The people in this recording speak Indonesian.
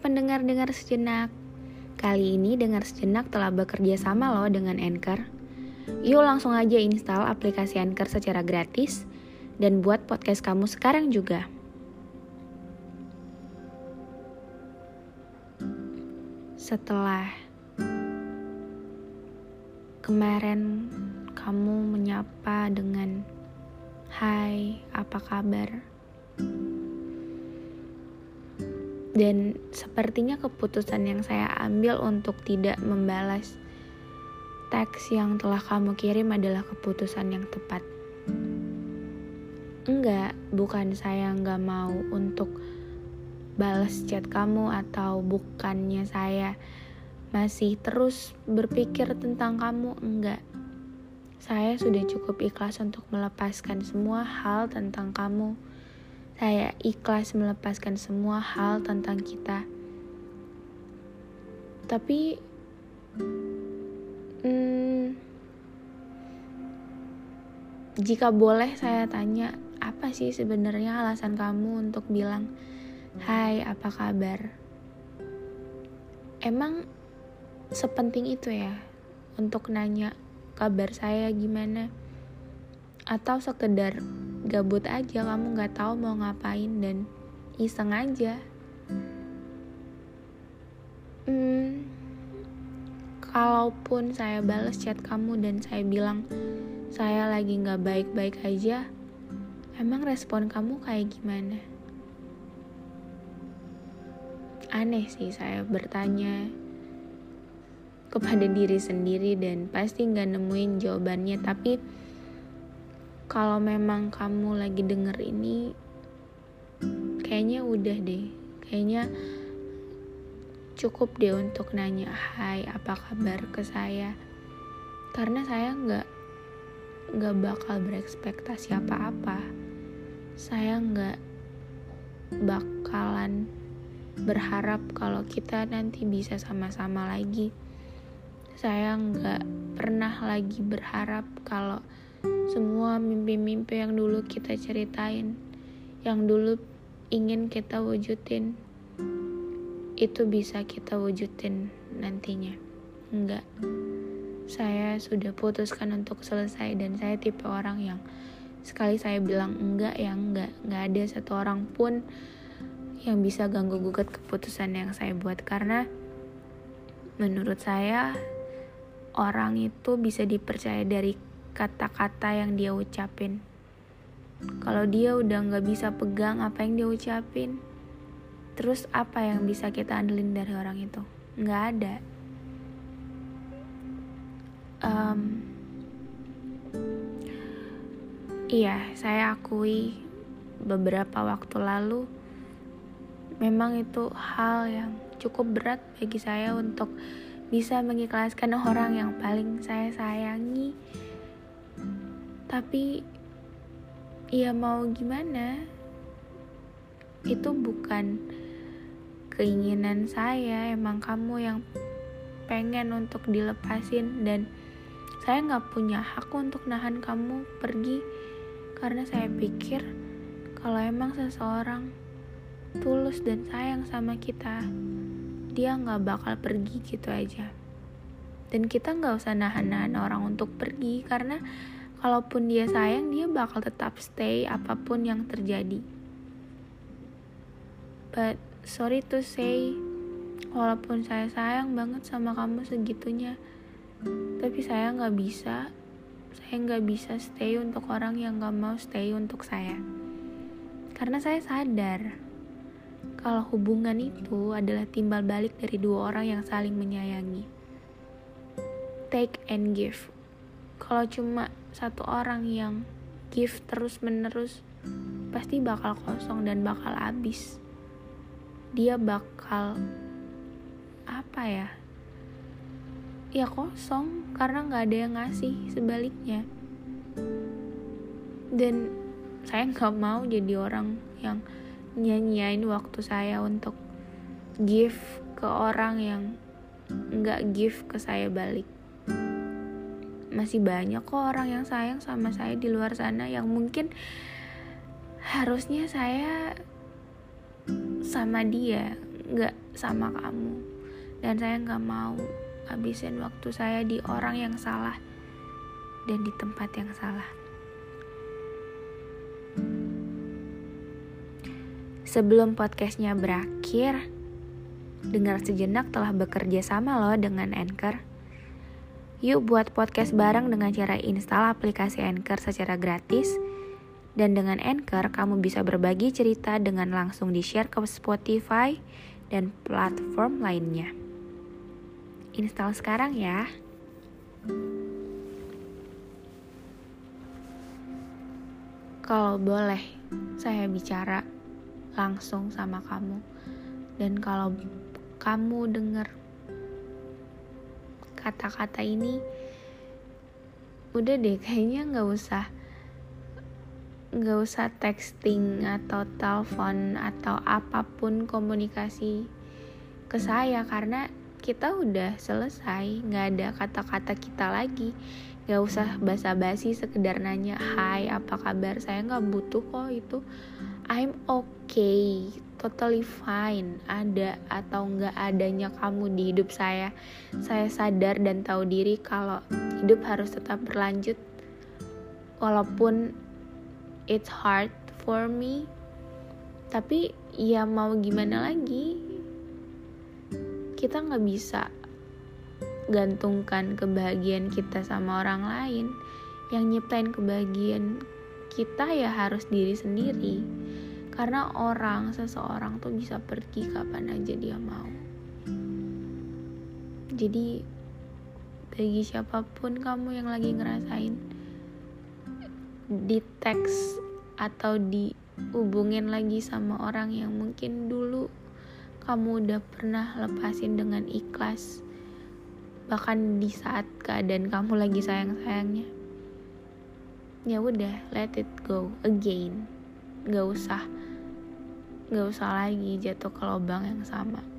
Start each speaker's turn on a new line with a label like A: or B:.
A: Pendengar-dengar sejenak. Kali ini dengar sejenak telah bekerja sama loh dengan Anchor. Yuk langsung aja install aplikasi Anchor secara gratis Dan buat podcast kamu sekarang juga. Setelah Kemarin kamu menyapa dengan Hai, apa kabar? Dan sepertinya keputusan yang saya ambil untuk tidak membalas teks yang telah kamu kirim adalah keputusan yang tepat. Enggak, bukan saya nggak mau untuk balas chat kamu atau bukannya saya masih terus berpikir tentang kamu, enggak. Saya sudah cukup ikhlas untuk melepaskan semua hal tentang kamu saya ikhlas melepaskan semua hal tentang kita. Tapi, hmm, jika boleh saya tanya, apa sih sebenarnya alasan kamu untuk bilang, "Hai, apa kabar?" Emang sepenting itu ya untuk nanya kabar saya gimana? Atau sekedar gabut aja kamu nggak tahu mau ngapain dan iseng aja. Hmm, kalaupun saya balas chat kamu dan saya bilang saya lagi nggak baik-baik aja emang respon kamu kayak gimana? Aneh sih saya bertanya kepada diri sendiri dan pasti nggak nemuin jawabannya tapi kalau memang kamu lagi denger ini kayaknya udah deh. Kayaknya cukup deh untuk nanya hai apa kabar ke saya? Karena saya nggak nggak bakal berekspektasi apa-apa. Saya nggak bakalan berharap kalau kita nanti bisa sama-sama lagi. Saya nggak pernah lagi berharap kalau semua mimpi-mimpi yang dulu kita ceritain, yang dulu ingin kita wujudin, itu bisa kita wujudin nantinya. Enggak. Saya sudah putuskan untuk selesai dan saya tipe orang yang sekali saya bilang enggak ya enggak. Enggak ada satu orang pun yang bisa ganggu gugat keputusan yang saya buat karena menurut saya orang itu bisa dipercaya dari kata-kata yang dia ucapin. Kalau dia udah nggak bisa pegang apa yang dia ucapin, terus apa yang bisa kita andelin dari orang itu? Nggak ada. Um, iya, saya akui beberapa waktu lalu memang itu hal yang cukup berat bagi saya untuk bisa mengikhlaskan orang yang paling saya sayangi tapi ya mau gimana? Itu bukan keinginan saya emang kamu yang pengen untuk dilepasin. Dan saya nggak punya hak untuk nahan kamu pergi. Karena saya pikir kalau emang seseorang tulus dan sayang sama kita dia nggak bakal pergi gitu aja. Dan kita nggak usah nahan-nahan orang untuk pergi karena kalaupun dia sayang dia bakal tetap stay apa pun yang terjadi. But sorry to say walaupun saya sayang banget sama kamu segitunya tapi saya nggak bisa. Saya nggak bisa stay untuk orang yang nggak mau stay untuk saya. Karena saya sadar kalau hubungan itu adalah timbal balik dari dua orang yang saling menyayangi. Take and give kalau cuma satu orang yang give terus menerus pasti bakal kosong dan bakal habis. Dia bakal apa ya? Ya kosong karena nggak ada yang ngasih sebaliknya. Dan saya nggak mau jadi orang yang nyanyiin waktu saya untuk give ke orang yang nggak give ke saya balik masih banyak kok orang yang sayang sama saya di luar sana yang mungkin harusnya saya sama dia nggak sama kamu dan saya nggak mau habisin waktu saya di orang yang salah dan di tempat yang salah. Sebelum podcastnya berakhir, dengar sejenak telah bekerja sama loh dengan Anchor. Yuk buat podcast bareng dengan cara install aplikasi Anchor secara gratis. Dan dengan Anchor, kamu bisa berbagi cerita dengan langsung di-share ke Spotify dan platform lainnya. Install sekarang ya. Kalau boleh, saya bicara langsung sama kamu. Dan kalau kamu dengar kata-kata ini, udah deh kayaknya nggak usah nggak usah texting atau telepon atau apa pun komunikasi ke saya karena kita udah selesai nggak ada kata-kata kita lagi. Nggak usah basa-basi sekedar nanya hai apa kabar? Saya nggak butuh kok itu. I'm okay totally fine. Ada atau nggak adanya kamu di hidup saya saya sadar dan tahu diri kalau hidup harus tetap berlanjut. Walaupun it's hard for me tapi ya mau gimana lagi? Kita nggak bisa gantungkan kebahagiaan kita sama orang lain. Yang nyiptain kebahagiaan kita ya harus diri sendiri karena orang seseorang tuh bisa pergi kapan aja dia mau. Jadi bagi siapa pun kamu yang lagi ngerasain di teks atau dihubungin lagi sama orang yang mungkin dulu kamu udah pernah lepasin dengan ikhlas bahkan di saat keadaan kamu lagi sayang-sayangnya ya udah let it go again nggak usah nggak usah lagi jatuh ke lubang yang sama